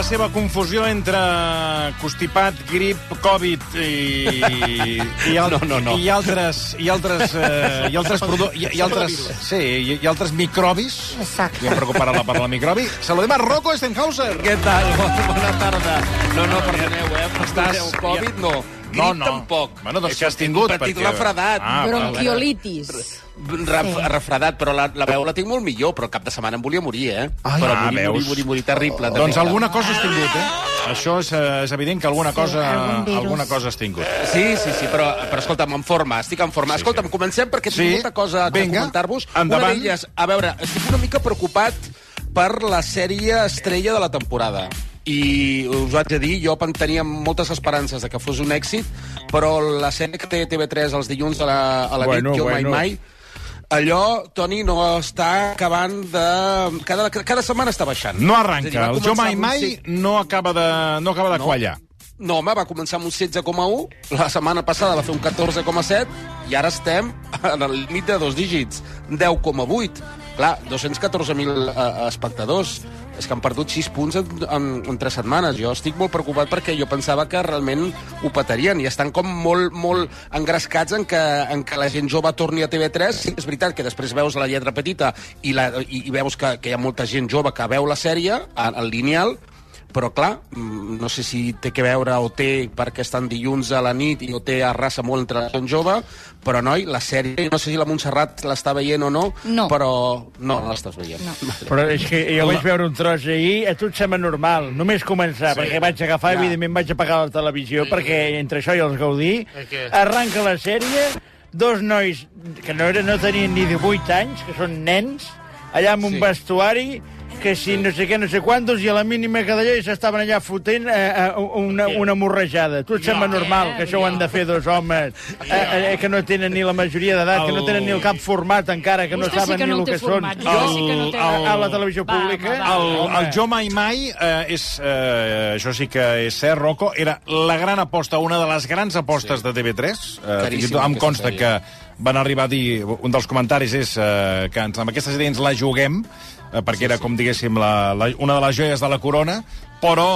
la seva confusió entre constipat, grip, Covid i, i, al, No, no, no. i altres i altres eh, i altres, produ- i, i altres sí, i, i altres microbis. Exacte. Ja em preocuparà la paraula microbi. Saludem a Rocco Stenhauser. Què tal? Bona, bona tarda. No, no, perdoneu, eh? Estàs- Estàs... Covid, no. Grip No, no. tampoc. Bueno, doncs has tingut, He patit perquè- refredat. Ah, Bronquiolitis. Ref, refredat, però la, la veu la tinc molt millor, però el cap de setmana em volia morir, eh? Ai, però ah, morir, veus? morir, morir, morir, terrible. Doncs terrible. alguna cosa has tingut, eh? Això és, eh, és evident que alguna cosa, algun alguna cosa has tingut. Sí, sí, sí, però, però escolta'm, en forma, estic en forma. Sí, Escolta'm, sí. comencem perquè Sí. tinc molta cosa Vinga, comentar-vos. Una d'elles, a veure, estic una mica preocupat per la sèrie estrella de la temporada. I us ho haig de dir, jo pen- tenia moltes esperances de que fos un èxit, però la sèrie que té TV3 els dilluns a la, a la Bueno, nit, Jo bueno. Mai Mai, allò, Toni, no està acabant de... Cada, cada setmana està baixant. No arranca. dir, El Jo Mai un Mai cinc- no acaba de, no acaba de No. quallar. no, home, va començar amb un 16,1, la setmana passada va fer un 14,7, i ara estem en el límit de dos dígits, 10,8. Clar, 214.000 eh, espectadors. És que han perdut 6 punts en, en, en 3 setmanes. Jo estic molt preocupat perquè jo pensava que realment ho petarien i estan com molt, molt engrescats en que, en que la gent jove torni a TV3. Sí, és veritat que després veus la lletra petita i, la, i, i veus que, que hi ha molta gent jove que veu la sèrie, en, en lineal, però clar, mm, no sé si té que veure o té perquè estan dilluns a la nit i o té arrasa molt entre la gent jove, però noi, la sèrie, no sé si la Montserrat l'està veient o no, No. però no, no l'estàs veient. No. Vale. Però és que jo vaig veure un tros ahir, a tu et sembla normal, només començar, sí. perquè vaig agafar, Ja. evidentment vaig apagar la televisió, perquè entre això i els Gaudí, què? arranca la sèrie, dos nois que no, eren, no tenien ni 18 anys, que són nens, allà amb un Sí. vestuari, que si no sé què, no sé quantos, i a la mínima que d'allò s'estaven allà fotent eh, eh, una, una morrejada. Tu et sembla normal que això ho han de fer dos homes eh, eh, que no tenen ni la majoria d'edat, que no tenen ni el cap format encara, que no Vostè sí saben que ni no el el que són. Jo sí que no té- a, a la televisió Va, pública. va, va. El, Home. el Jo Mai Mai, eh, és, eh, això sí que és cert, Rocco, era la gran aposta, una de les grans apostes sí. de TV3. Eh, tot em consta sèrie. que van arribar a dir, un dels comentaris és eh, que ens, amb aquesta sèrie ens la juguem, eh, perquè sí, era, com diguéssim, la, la, una de les joies de la corona, però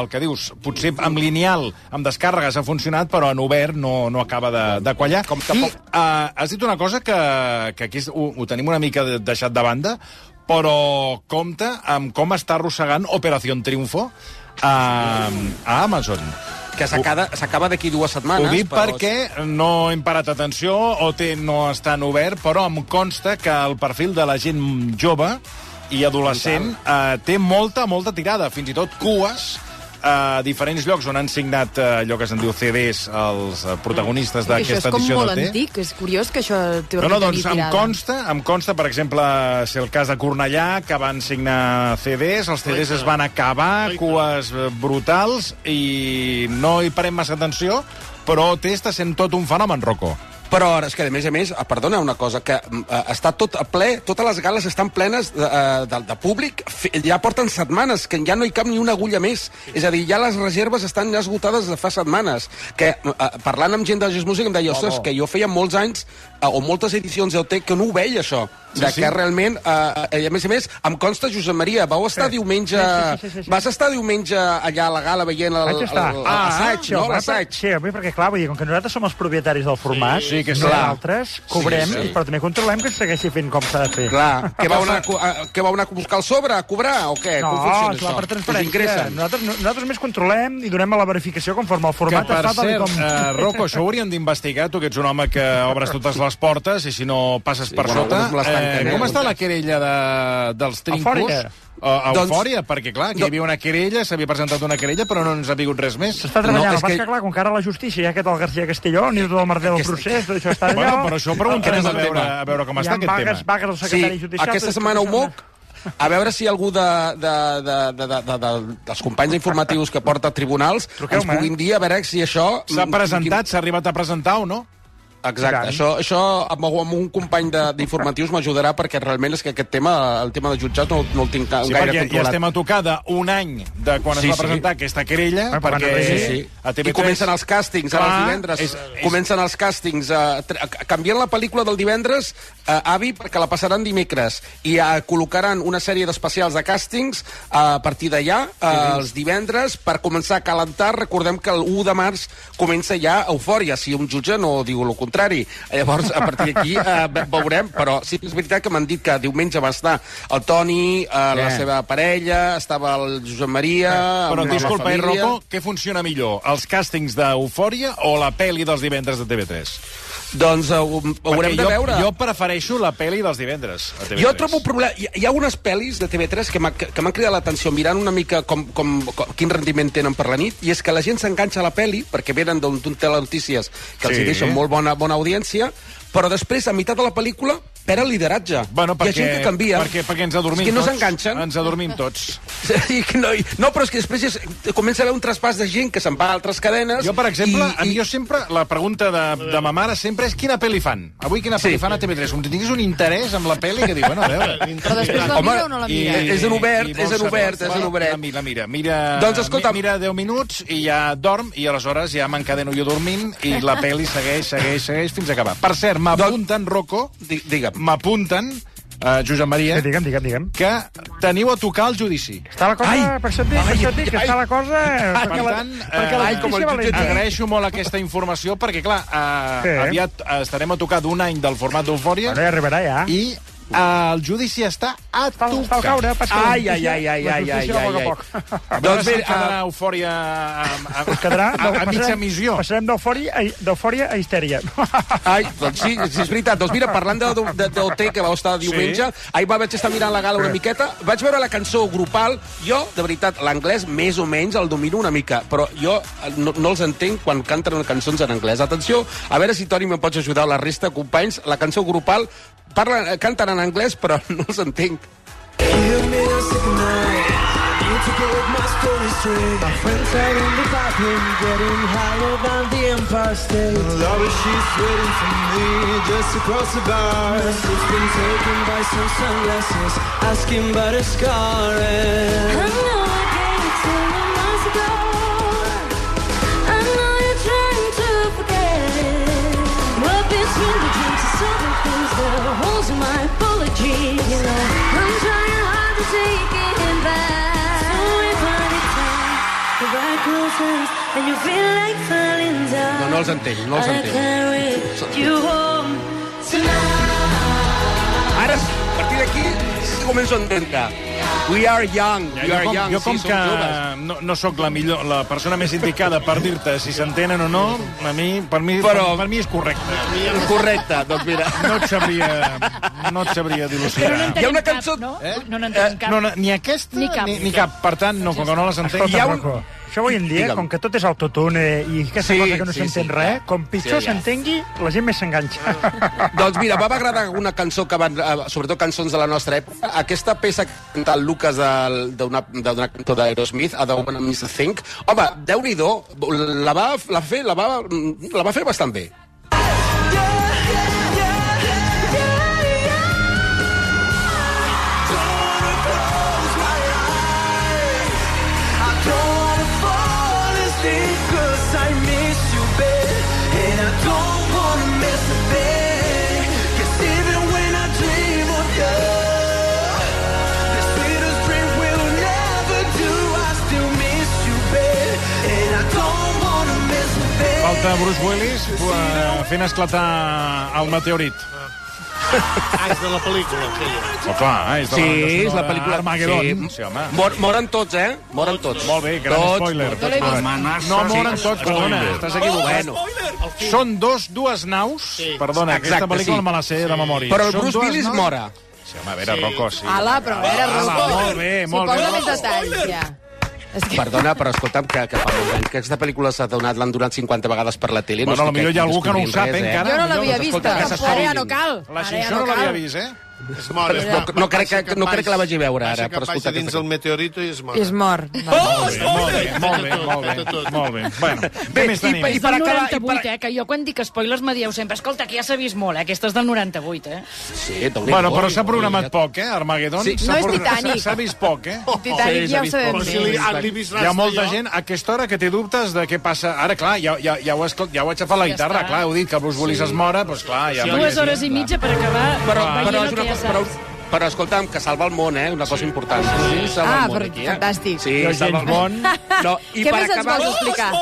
el que dius, potser amb lineal, amb descàrregues ha funcionat, però en obert no, no acaba de, de quallar. Com I uh, has dit una cosa que, que aquí ho, ho tenim una mica de- deixat de banda, però compte amb com està arrossegant Operació Triunfo a, a Amazon. Que s'acaba d'aquí dues setmanes. Ho dic però- perquè no hem parat atenció o té, no està en obert, però em consta que el perfil de la gent jove i adolescent eh, té molta, molta tirada, fins i tot cues a diferents llocs on han signat eh, allò que se'n diu CDs els eh, protagonistes això és d'aquesta com edició molt de T. antic, és curiós que això té No, no, doncs em consta, em consta, per exemple, ser el cas de Cornellà, que van signar CDs, els CDs es van acabar, cues eh, brutals, i no hi parem massa atenció, però té està sent tot un fenomen, Rocco. Però és que, a més a més, ah, perdona una cosa, que eh, està tot a ple, totes les gales estan plenes de, eh, de, de públic, ja porten setmanes, que ja no hi cap ni una agulla més. És a dir, ja les reserves estan ja esgotades de fa setmanes. Que, eh, parlant amb gent de Just Music, em deia, ostres, que jo feia molts anys, eh, o moltes edicions d'OT, que no ho veia, això. Sí, de sí. que realment, eh, eh, a més a més, em consta, Josep Maria, vau estar diumenge... Sí, sí, sí, sí, sí. Vas estar diumenge allà a la gala veient estar. el- l'assaig, sí, no? L'assaig. Sí, home, perquè clar, vull dir, com que nosaltres som els propietaris del format, Sí, que sí. nosaltres cobrem, Sí, sí. però també controlem que es segueixi fent com s'ha de fer. Clar, què vau, anar, a què vau anar a buscar el sobre, a cobrar, o què? No, Com funciona va això? per ingressen? Nosaltres, no- nosaltres més controlem i donem a la verificació conforme el Que, format per està tal i cert, com... eh, Rocco, això ho hauríem d'investigar, tu que ets un home que obres totes les portes i si no passes per bueno, sota. les eh, com està la querella de, dels trincos? Eufòria. Uh, Doncs- eufòria, perquè clar, aquí hi havia una querella, s'havia presentat una querella, però no ens ha vingut res més. S'està treballant, No, el que... que- que clar, com que ara la justícia ja aquest el García Castelló, ni tot el merder del procés, tot això està allò... Bueno, però això ho preguntarem a veure, a veure com Hi està ha aquest vagues, tema. vagues del Sí, secretari judicial... aquesta setmana ho moc, a veure si algú de, de, de, de, de, de, de, dels companys informatius que porta a tribunals ens puguin dir a veure si això... S'ha presentat, s'ha arribat a presentar o no? Exacte, això, això amb, amb un company de- d'informatius m'ajudarà perquè realment és que aquest tema, el tema de jutjats, no, no el tinc Sí, gaire perquè ja controlat. estem a tocar d'un any de quan Sí, es va sí. presentar aquesta querella, Ah, perquè Sí, sí. a TV3... I comencen els càstings ara Clar, els divendres. és- és- Comencen els càstings. Uh, canvien la pel·lícula del divendres, uh, Avi, perquè la passaran dimecres. I uh, col·locaran una sèrie d'especials de càstings a partir d'allà, uh, els divendres, per començar a calentar. Recordem que el 1 de març comença ja Eufòria, si un jutge no diu el contrari. Llavors, a partir d'aquí uh, veurem, però sí que és veritat que m'han dit que diumenge va estar el Toni, la Yeah. seva parella, estava el Josep Maria... Però amb la disculpa, eh. Rocco, què funciona millor, els càstings d'Eufòria o la pel·li dels divendres de TV3? Doncs uh, ho, ho haurem de jo, veure. jo prefereixo la pel·li dels divendres a TV3. Jo trobo un problema... Hi, hi ha unes pel·lis de TV3 que m'ha- que, que m'han cridat l'atenció mirant una mica com, com, com, quin rendiment tenen per la nit, i és que la gent s'enganxa a la pel·li, perquè venen d'un telenotícies que els Sí. hi deixen molt bona, bona audiència, però després, a meitat de la pel·lícula, perd el lideratge. Bueno, perquè, Hi ha gent que canvia. Perquè, perquè ens adormim És que no tots. s'enganxen. Ens adormim tots. I que no, i- no, però és que després és, comença a haver un traspàs de gent que se'n va a altres cadenes... Jo, per exemple, i, a mi jo sempre, la pregunta de, de ma mare sempre és quina pel·li fan. Avui quina pel·li Sí. fan a TV3. Com que tinguis un interès amb la pel·li que dic, bueno, a veure... Però després la Home, mira o no la i- mira? és en obert, i és en obert, és en obert. La mira, mira, mira, Doncs escolta- mi- mira 10 minuts i ja dorm i aleshores ja m'encadeno jo dormint i la pel·li segueix, segueix, segueix fins a acabar. Per cert, m'apunten, Rocco, Di- Digue'm. M'apunten, uh, Josep Maria, Sí, digue'm, digue'm, digue'm. que teniu a tocar el judici. Està la cosa, Ai! per això et dic, per això et dic, que Ai! està la cosa... Per perquè la, tant, perquè eh, la ai, com el justícia jutge valenta. agraeixo molt aquesta informació perquè, clar, eh, Sí. aviat eh, estarem a tocar d'un any del format d'Eufòria Bueno, ja arribarà, ja. i eh, el judici està a Està, està al tocar. caure, passa Ai, ai, ai, ai, La ai, ai, ai, ai. poc. A veure Doncs si bé, quedarà eufòria a, a, Es quedarà, a, a mitja missió. Passarem d'eufòria a, histèria. Ai, doncs sí, sí, és veritat. Doncs mira, parlant de, de, d'OT, que vau estar diumenge, sí. ahir va, vaig estar mirant la gala una miqueta, vaig veure la cançó grupal, jo, de veritat, l'anglès més o menys el domino una mica, però jo eh, no, no els entenc quan canten cançons en anglès. Atenció, a veure si Toni me'n pots ajudar, la resta, companys, la cançó grupal, parlen, canten en anglès, però no els in for me just the bar. In my apology. You know, I'm trying hard to take it back. So if I time, the right closes, and you feel like falling down. No, no els entenc, no els I entenc. carry you home tonight. Ara, a partir d'aquí, començo a entendre. We are young, we jo are com, young, jo com sí, que no, no sóc la millor, la persona més indicada per dir-te si s'entenen o no, a mi, per mi, Però- per, per mi és correcte. Correcte, doncs mira. No et sabria, no et sabria Però no dilucidar. entenem Hi ha una cap, cançó- no? Eh? No n'entenem cap. No, no, ni aquesta Ni cap. Ni, ni cap. Per tant, no, com que no les entenc... Hi ha un- això avui en dia, Digue'm. com que tot és autotune i aquesta Sí, cosa que no sí, s'entén sí. res, com pitjor Sí, ja. s'entengui, la gent més s'enganxa. Doncs mira, va m'agradar una cançó que van, eh, sobretot cançons de la nostra època. Aquesta peça que canta el Lucas del- d'una cantó d'Aerosmith, a The Woman Miss Think, home, déu-n'hi-do, la va, la, fer, la, va, la va fer bastant bé. Falta Bruce Willis eh, fent esclatar el meteorit. Ah, és de la pel·lícula, aquella. Oh, clar, és de Sí, la és la pel·lícula... Armageddon. Sí, home. Mor, moren tots, eh? Moren tots. Molt bé, gran tots, spoiler. Tots. Amenaça. No moren Sí, tots, perdona, estàs equivocat. Bueno, Són dos, dues naus. Perdona, aquesta Exacte, pel·lícula sí. me la sé de memòria. però el Són Bruce Willis naus- mora. Sí, home, a veure, Rocco, sí. Ala, però a veure, Rocco. molt bé, molt si bé, posa més detalls, ja. És que... Perdona, però escolta'm, que, que fa molts anys que aquesta pel·lícula s'ha donat, l'han donat 50 vegades per la tele. Bueno, estic potser hi ha algú que no ho sap, res, eh, encara. Jo no l'havia no que tampoc, ara ja no cal. La Xinxó no no l'havia vist, eh? Es mor. es No- mor. no crec que- no crec que la vagi a veure, ara, cap per baixa escoltar dins el meteorito i es mor. I és mort. Molt bé, molt bé, molt bé, molt bé. Molt bé. Bueno, més i, tenim? per, i per acabar... acabar- i 98, per- eh? Que jo quan dic spoilers me dieu sempre escolta, que ja s'ha vist molt, eh? Aquesta és del 98, eh? Sí. Bueno, però s'ha programat poc, eh, Armageddon? Sí. S'ha No és Titanic. S'ha vist poc, eh? Titanic ja s'ha ho vist sabem. Però bé. Hi ha molta gent a aquesta hora que té dubtes de què passa. Ara, clar, ja, ja, ja, ho, he, escol- ja ho he aixafat la guitarra, clar, heu dit que Bruce Willis es mora, doncs clar, ja... Dues hores i mitja per acabar Però, però, és una, ja cosa- però, però escolta'm, que salva el món, eh? Una cosa important. Sí, salva Ah, el món però aquí, eh? fantàstic. Sí, Jo, salva el món. No, i Què per més ens acabar... vols explicar?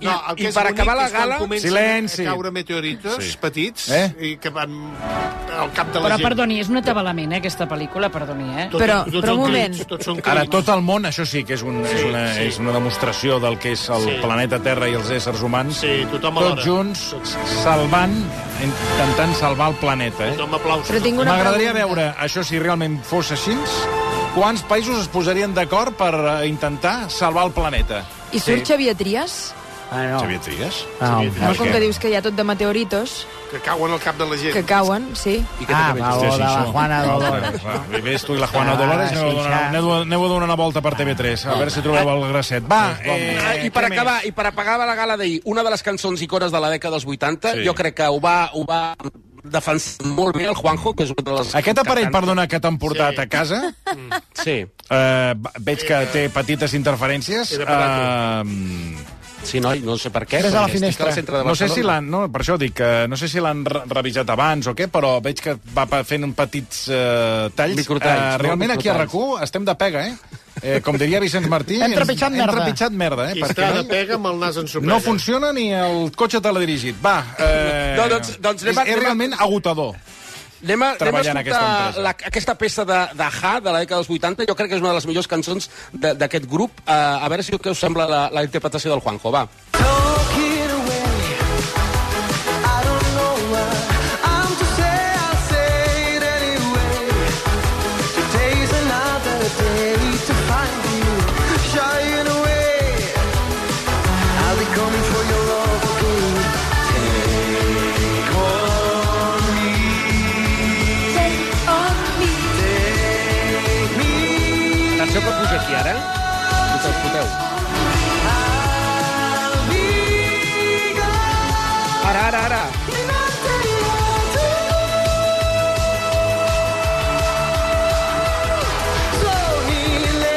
I, No, el que i és per acabar la gala... Silenci. a caure meteoritos Sí. petits Eh? i que van al cap de la Però gent. perdoni, és un atabalament, eh, aquesta pel·lícula, perdoni, eh? Tot- Però- tots però un moment. Tots són Ara, tot el món, això sí que és, un, és, una, sí. és una demostració del que és el Sí. planeta Terra i els éssers humans. Sí, tothom alhora. Tots junts, salvant, intentant salvar el planeta. Eh? Tothom aplausos. Però tinc una M'agradaria veure, això si realment fos així, quants països es posarien d'acord per eh, intentar salvar el planeta? I surt Xavier Trias? Ah, no. Xavier Trias? Ah, Xavier. No, com que dius que hi ha tot de meteoritos Que cauen al cap de la gent. que cauen, sí. I què Ah, que va, o de la Juana No, Dolores. va, Ves tu i la Juana Ah, Dolores, aneu, a sí, donar, ja. aneu, a- aneu a donar una volta per TV3, a veure si trobeu el grasset. Va, eh, Ah, I per acabar, més? i per apagar la gala d'ahir, una de les cançons icones de la dècada dels 80, Sí. jo crec que ho va, ho va defensar molt bé el Juanjo, que és una de les... Aquest aparell, perdona, que t'han portat Sí. a casa, Sí, eh, veig que té petites interferències. Era Eh, sí, noi, no sé per què. Ves a la finestra. al centre de no sé si l'han... No, per això dic que no sé si l'han re- revisat abans o què, però veig que va fent un petits eh, talls. Microtalls, Eh, no? realment aquí a Microtalls. RAC1 estem de pega, eh? eh com diria Vicenç Martí... Hem trepitjat merda. Hem trepitjat merda, eh? I Perquè està de no, pega amb el nas ensopega. no funciona ni el cotxe teledirigit. Va, eh, No, doncs- doncs anem és, és realment agotador. Anem a, anem a treballant aquesta escoltar empresa. la, aquesta peça de, de Ha, de la dècada dels 80. Jo crec que és una de les millors cançons de- d'aquest grup. Uh, a veure si què us sembla la, la interpretació del Juanjo. Va. Talking ara. Be gone. Ara, ara, ara.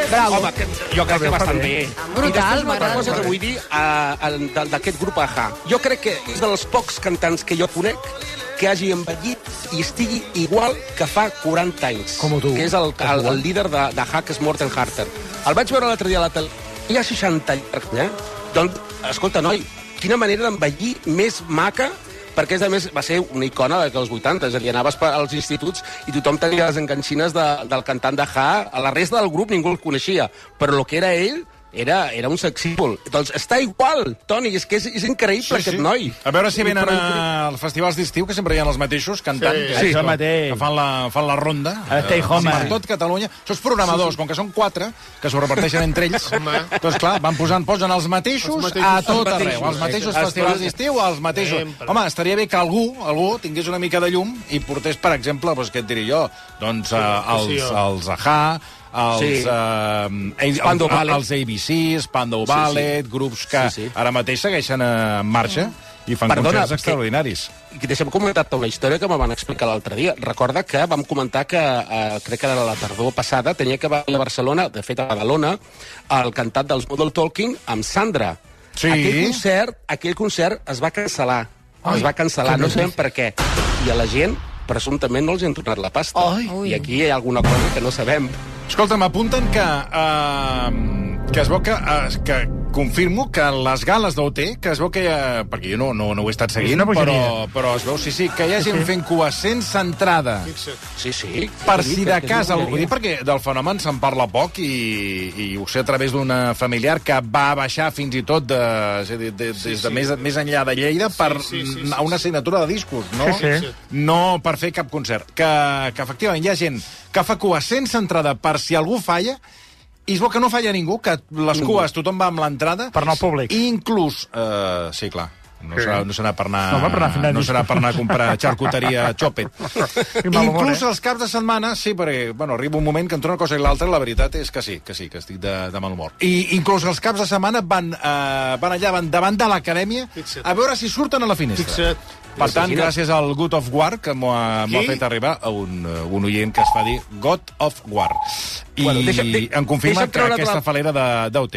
Bravo. Home, que, jo crec que bastant bé. Brutal, I després una altra cosa que vull dir uh, d'aquest grup AHA. Jo crec que és dels pocs cantants que jo conec que hagi envellit i estigui igual que fa 40 anys. Com tu. Que és el, el, el líder de, de és Morten Harter. El vaig veure l'altre dia a la tele. Hi ha 60 anys, eh? Doncs, escolta, noi, quina manera d'envellir més maca perquè, és, a més, va ser una icona dels 80, és a dir, anaves als instituts i tothom tenia les enganxines de, del cantant de Ha, a la resta del grup ningú el coneixia, però el que era ell era, era un sex symbol. Doncs està igual, Toni, és que és, és increïble sí, aquest noi. A veure si venen Però- als festivals d'estiu, que sempre hi ha els mateixos cantant, Sí, sí, que, el mateix. que fan la, fan la ronda. A Stay eh, Home. Per tot Catalunya. Això és programadors, com que són quatre, que s'ho reparteixen entre ells. Home. doncs clar, van posant, posen els mateixos, Els mateixos. a tot Els arreu. mateixos. Els mateixos Sí, festivals sí. d'estiu, els mateixos. Sempre. Home, estaria bé que algú, algú tingués una mica de llum i portés, per exemple, doncs, què et diré jo? Doncs uh, els, sí, els AHA, els, Sí. uh, ells, Spandau els, els ABC, Spandau Sí, sí. Ballet, grups que Sí, sí. ara mateix segueixen eh, en marxa i fan Perdona, concerts que- extraordinaris. I Deixa'm comentar-te una història que me van explicar l'altre dia. Recorda que vam comentar que, eh, crec que era la tardor passada, tenia que venir a Barcelona, de fet a Badalona, el cantat dels Model Talking amb Sandra. Sí. Aquell concert, aquell concert es va cancel·lar. es va cancel·lar, no sabem per què. I a la gent, presumptament, no els han tornat la pasta. Ai. I aquí hi ha alguna cosa que no sabem. Escolta, m'apunten que, uh, que es veu que, uh, que confirmo que les gales d'OT, que es veu que hi ha, perquè jo no, no, no ho he estat seguint, però, però es veu, sí, sí, que hi ha gent fent cua sense entrada. Sí, sí. Per si de cas, vull dir perquè del fenomen se'n parla poc i, i ho sé a través d'una familiar que va baixar fins i tot de, és a dir, de, des de més, més enllà de Lleida per sí, sí, sí, a una assignatura de discos, no? Sí, sí. no per fer cap concert. Que, que efectivament hi ha gent que fa cua sense entrada per si algú falla, i és bo que no falla ningú, que les cues tothom va amb l'entrada. Per anar al públic. I inclús, eh, sí, clar, No Sí. serà, no serà per anar, No, per anar no serà per anar a comprar xarcuteria Chopet. Humor, Inclús eh? els caps de setmana, sí, perquè bueno, arriba un moment que entre una cosa i l'altra la veritat és que sí, que sí, que estic de, de mal humor. I inclús els caps de setmana van, eh, van allà, van davant de l'acadèmia a veure si surten a la finestra. Fixa't. Per tant, gràcies al God of War, que m'ho ha, ha fet arribar a un, eh, un oient que es fa dir God of War. I Bueno, deixa'm- de- em confirma que aquesta la- falera de- d'OT.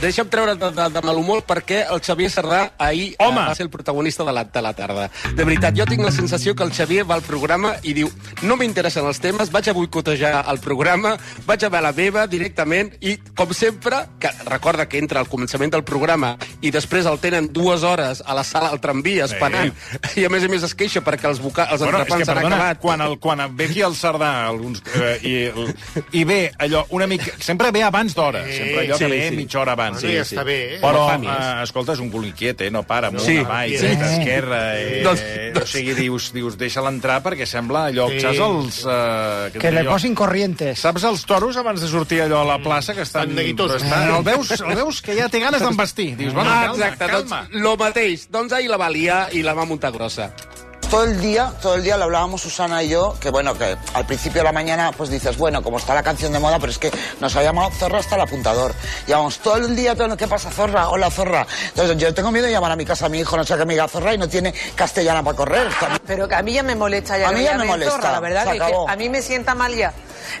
Deixa'm treure de, de, de mal humor perquè el Xavier Sardà ahir Home! eh, va ser el protagonista de la, de la tarda. De veritat, jo tinc la sensació que el Xavier va al programa i diu no m'interessen els temes, vaig a boicotejar el programa, vaig a veure la meva directament i, com sempre, que recorda que entra al començament del programa i després el tenen dues hores a la sala al tramvia esperant i a més a més es queixa perquè els, boca, els Bueno, entrepans s'han perdona, acabat. quan, el, quan ve aquí el Cerdà alguns, eh, i, i ve allò una mica... Sempre ve abans d'hora, Sí, sempre allò sí, que ve sí. mitja hora abans. Bueno, ja està bé, eh? Però, No eh, escolta, és un cul inquiet, eh? No para, amunt, Sí. avall, Sí. dreta, esquerra... Eh, Doncs- O doncs- sigui, dius, dius deixa-la entrar perquè sembla allò... Sí. Saps els... Eh, Que le posin corrientes. Saps els toros abans de sortir allò a la plaça que estan... Neguitosos. Estan, el, veus, el veus que ja té ganes d'embestir. Dius, bueno, Ah, calma, exacte, calma. doncs lo mateix. Doncs ahir la va liar i la va muntar grossa. Todo el día, todo el día lo hablábamos Susana y yo, que bueno, que al principio de la mañana pues dices, bueno, como está la canción de moda, pero es que nos ha llamado Zorra hasta el apuntador. Llevamos todo el día, todo lo que pasa, Zorra, hola Zorra. Entonces yo tengo miedo de llamar a mi casa a mi hijo, no sé qué me diga Zorra y no tiene castellana para correr. Pero que a mí ya me molesta ya A mí ya me molesta, zorra, la verdad, que, que a mí me sienta mal ya.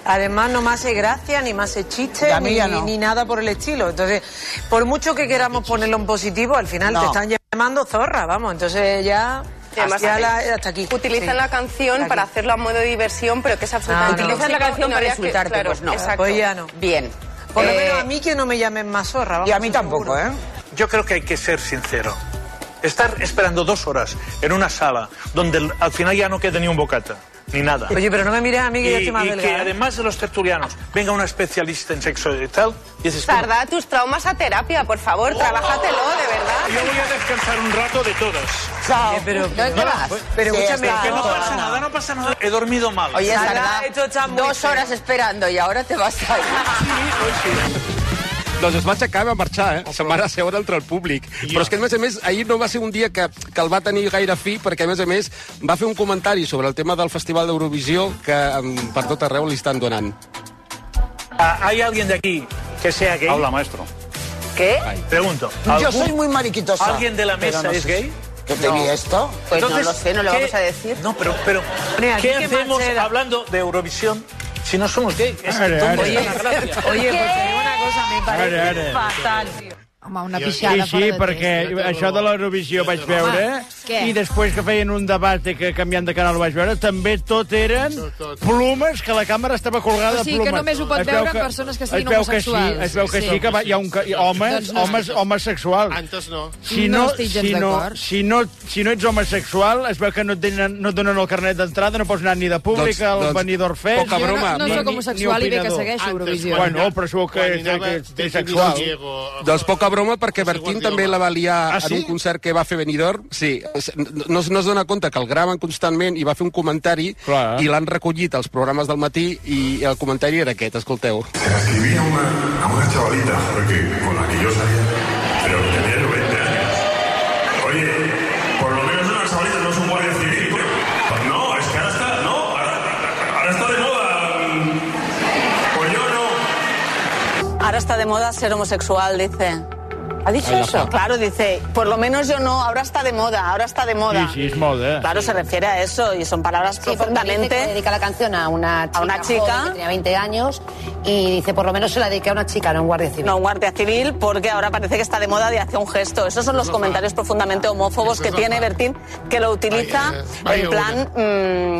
Además, no me hace gracia, ni me hace chiste, ni, ya no. ni nada por el estilo. Entonces, por mucho que queramos ponerlo en positivo, al final No. te están llamando zorra, vamos. Entonces ya, Y además ya hace- la- hasta aquí. Utilizan Sí. la canción Aquí. para hacerlo a modo de diversión, pero que es Ah, absolutamente no. tóxico Utilizan la canción no para insultarte, claro, pues no. Exacto. Pues ya no. Bien. Por lo Eh, menos a mí que no me llamen más zorra. Vamos, Y a mí tampoco, seguro. ¿eh? Yo creo que hay que ser sincero. Estar esperando dos horas en una sala donde el- al final ya no queda ni un bocata, ni nada. Oye, pero no me mires a mí que y, ya estoy más y que delgada. ¿eh? además de los tertulianos venga una especialista en sexo y tal, y dices, Sardá, tus traumas a terapia, por favor, trabájatelo, de verdad. yo voy a descansar un rato de todas. Chao. Eh, pero, ¿Dónde te vas? pero Sí, escúchame. Que no pasa nada, no pasa nada. He dormido mal. Oye, esto está muy dos horas esperando y ahora te vas a ir. Doncs es va aixecar i va marxar, eh? Se'n va anar a seure entre el públic. Però és que, a més a més, ahir no va ser un dia que, que el va tenir gaire fi, perquè, a més a més, va fer un comentari sobre el tema del Festival d'Eurovisió que per tot arreu li estan donant. Ah, ¿Hay alguien de aquí que sea gay? Habla, maestro. ¿Qué? Pregunto. Yo ¿algún- soy muy mariquitosa. ¿Alguien de la mesa no es gay? ¿Que te vi esto? Pues no Entonces, lo sé, no lo ¿qué- vamos a decir. No, pero, pero ¿qué que hacemos hablando de Eurovisión si no somos gay? Es Are, ¿dónde are. está la gracia? Oye, pues te digo una cosa, me parece Ara, ara. fatal. Home, una pixada Sí, fora sí, de perquè això de l'Eurovisió vaig veure, què? i després que feien un debat i que canviant de canal ho vaig veure, també tot eren plumes, que la càmera estava colgada O sigui, de que plumes. només ho pot Es veu veure persones que siguin es veu que sí, homosexuals. es veu que sí, Sí. que va, hi ha un, ca- hi ha homes, Doncs no. homes, homes sexuals. Antes no. Si No no, estic gens si, no, d'acord. si, no, si no ets homosexual, es veu que no et, donen, no et donen el carnet d'entrada, no pots anar ni de públic Doncs- al doncs, Benidorm Fest. poca Jo broma. no, no Ni- sóc homosexual i bé que opinador. segueixo Antes, Eurovisió. Bueno, però segur que- que- que és. Diego, Doncs poca broma, perquè Bertín també la va liar Ah, sí? en un concert que va fer Benidorm. Sí, no, no es dona compte que el graven constantment i va fer un comentari Clar. i l'han recollit als programes del matí i el comentari era aquest, escolteu. escribí a una, a una chavalita porque con la que yo salía, pero tenía 90 años. Oye, por lo menos una chavalita no es un guardia civil. Pues no, es que ahora está, no, ahora, ahora está de moda. mm, Pues yo no. Ahora está de moda ser homosexual, dice. ¿Ha dicho eso? Claro, dice, por lo menos yo no, ahora está de moda, ahora está de moda. Sí, sí, és moda. Claro, se refiere a eso y son palabras Sí, porque dice que profundamente... dedica la canción a una chica, A una chica. joven que tenía 20 años y dice, por lo menos se la dediqué a una chica, no a un guardia civil. No, un guardia civil, porque ahora parece que está de moda de hacer un gesto. Esos son los comentarios profundamente homófobos Eso que es tiene normal. Bertín, que lo utiliza Vaya, vaya en plan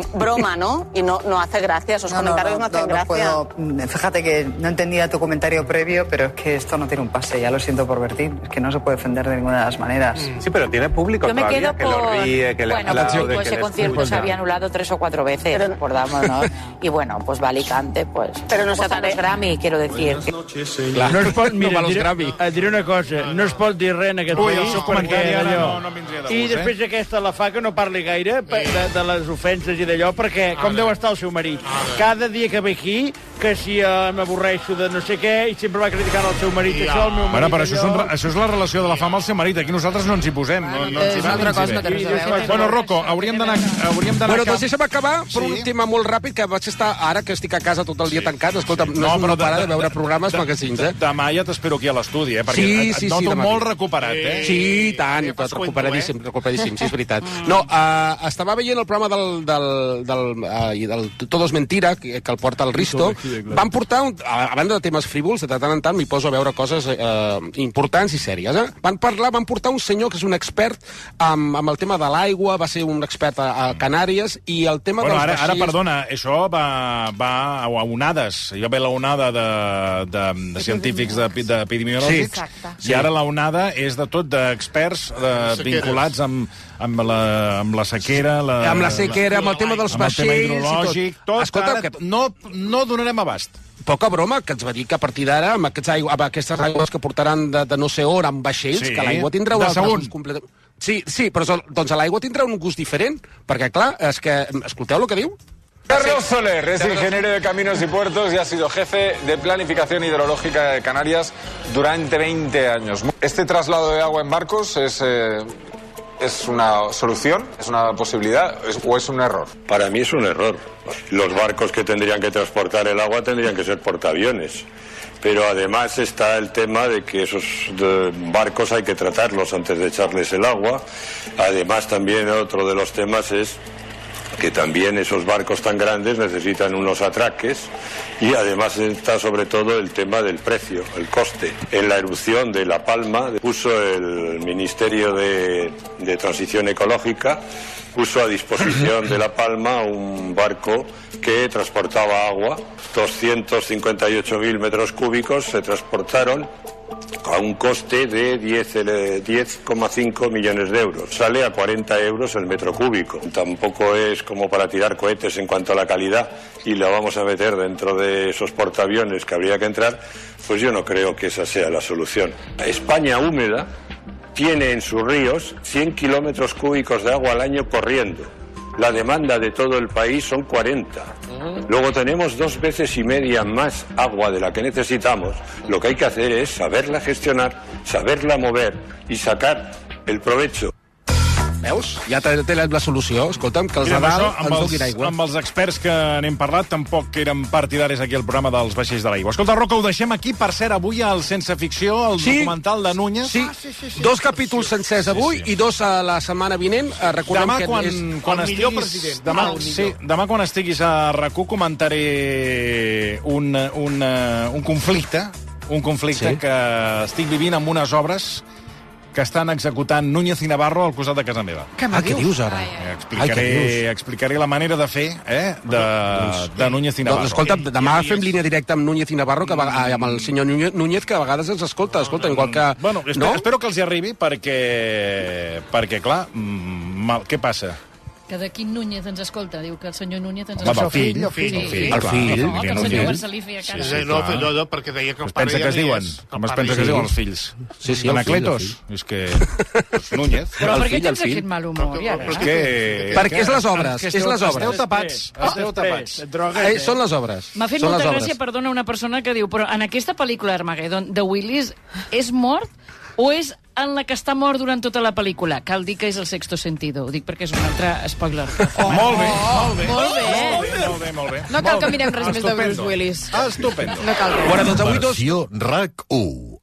mm, broma, ¿no? Y no, no hace gracia, esos comentarios no, hacen gracia. puedo- Fíjate que no entendía tu comentario previo, pero es que esto no tiene un pase. Ya lo siento por Bertín. Es que no se puede defender de ninguna de las maneras. Sí, pero tiene público Yo me todavía quedo que con... lo ríe, que le bueno, aplaude, pues que ese concierto se había anulado tres o cuatro veces, acordámonos. y bueno, pues Valicante, pues... Pero no hace- los Grammy, quiero decir. que- No es pot, mira, No diré, Grammy. et diré una cosa, no es pot dir res en aquest Ui, país perquè d'allò... no- no de I gust, eh? després aquesta la fa que no parli gaire de, de les ofenses i d'allò, perquè com deu estar el seu marit? Cada dia que ve aquí que si eh, m'avorreixo de no sé què, i sempre va criticant el seu marit, Ja. això, el meu marit, Bueno, però això és, un, allò... això és la relació de la fama al seu marit. Aquí nosaltres no ens hi posem. No, no ens hi és va una altra ni ens hi cosa, ve. no té res a veure. Bueno, Rocco, hauríem d'anar hauríem d'anar Bueno, doncs deixa'm acabar per Sí. un tema molt ràpid que vaig estar ara que estic a casa tot el dia tancat. Escolta, no, no però és para de veure programes magazins, eh? Demà ja t'espero aquí a l'estudi, eh? Perquè Sí, et, sí, et sí, noto molt recuperat, eh? Sí, i tant, i tot recuperadíssim, recuperadíssim, sí, és veritat. No, uh, estava veient el programa del, del, del, i del Todo es mentira, que, que el porta el Risto. Van portar, un, a, a banda de temes frívols, de tant en tant m'hi poso a veure coses uh, importants i sèries. Eh? Van parlar, van portar un senyor que és un expert amb, amb el tema de l'aigua, va ser un expert a, a Canàries, i el tema Bueno, dels ara, ara, vaixells- perdona, això va, va a onades. Hi va haver la onada de, de, de científics de- d'epidemiològics, Sí. i ara la onada és de tot d'experts eh, vinculats amb, amb, la, amb la sequera... La, Amb la sequera, amb el tema dels amb el tema vaixells i tot. tot. Escolta, ara que- no, no donarem abast. Poca broma, que ens va dir que a partir d'ara, amb, aquests aigua, amb aquestes aigües que portaran de, de no sé on, amb vaixells, Sí, que l'aigua tindrà un de altre segon. gust complet... Sí, sí, però doncs l'aigua tindrà un gust diferent, perquè, clar, és que... Escolteu el que diu? Carlos Soler es ingeniero de caminos y puertos y ha sido jefe de planificación hidrológica de Canarias durante 20 años. Este traslado de agua en barcos es, eh, es una solución, es una posibilidad o es un error. Para mí es un error. Los barcos que tendrían que transportar el agua tendrían que ser portaaviones. Pero además está el tema de que esos barcos hay que tratarlos antes de echarles el agua. Además también otro de los temas es que también esos barcos tan grandes necesitan unos atraques y además está sobre todo el tema del precio, el coste. En la erupción de La Palma puso el Ministerio de, de Transición Ecológica puso a disposición de La Palma un barco que transportaba agua, 258.000 metros cúbicos se transportaron a un coste de 10, eh, 10,5 millones de euros. Sale a 40 euros el metro cúbico. Tampoco es como para tirar cohetes en cuanto a la calidad y la vamos a meter dentro de esos portaaviones que habría que entrar, pues yo no creo que esa sea la solución. España húmeda tiene en sus ríos 100 kilómetros cúbicos de agua al año corriendo. La demanda de todo el país son 40. Luego tenemos dos veces y media más agua de la que necesitamos. Lo que hay que hacer es saberla gestionar, saberla mover y sacar el provecho. Veus? Ja té, té la, la solució. Escolta'm, que els Mira, amb, Nadal això, ens amb, donin els, aigua. amb els experts que n'hem parlat, tampoc érem partidaris aquí al programa dels vaixells de l'aigua. Escolta, Roca, ho deixem aquí. Per cert, avui al Sense Ficció, el Sí. documental de Núñez. Sí, dos capítols sencers avui i dos a la setmana vinent. Eh, Recordem Demà, que quan, és quan el millor estiguis, president. demà, El sí, millor. demà, quan estiguis a RAC1, comentaré un, un, eh, un conflicte, un conflicte Sí. sí. que estic vivint amb unes obres que estan executant Núñez i Navarro al costat de casa meva. Què me Ah, què dius? ara? Eh, Ai, Explicaré, què dius? explicaré la manera de fer eh, de, de Núñez i Navarro. Doncs, escolta, demà fem línia directa amb Núñez i Navarro, que va, ah, amb el senyor Núñez, que a vegades ens escolta, escolta, igual que... Bueno, espero, no? espero que els hi arribi perquè, perquè clar, mm, mal, què passa? Que de quin Núñez ens escolta? Diu que el senyor Núñez ens escolta. el fill, el fill, el fill, clar, fill. No, que el senyor Núñez. Barcelí feia cara. Sí, Sí, no, no, no, perquè deia que el Es pare pensa ja que es diuen? el Com es pensa que es diuen els fills? Sí, sí, el Anacletos? fill, el És que... Núñez. Però per El què fill, el tens fill. aquest mal humor, i ara? És que... Perquè és les obres, que és les obres. Esteu tapats, esteu tapats. Eh, són les obres. M'ha fet són molta les gràcia, obres. perdona, una persona que diu però en aquesta pel·lícula Armageddon de Willis és mort o és en la que està mort durant tota la pel·lícula? Cal dir que és el sexto sentido. Ho dic perquè és un altre spoiler. Oh, molt bé, molt bé. Molt bé. Molt bé, molt bé. No cal que mirem res més de Bruce Willis. Estupendo. No cal res. Bueno, doncs avui dos... Versió RAC 1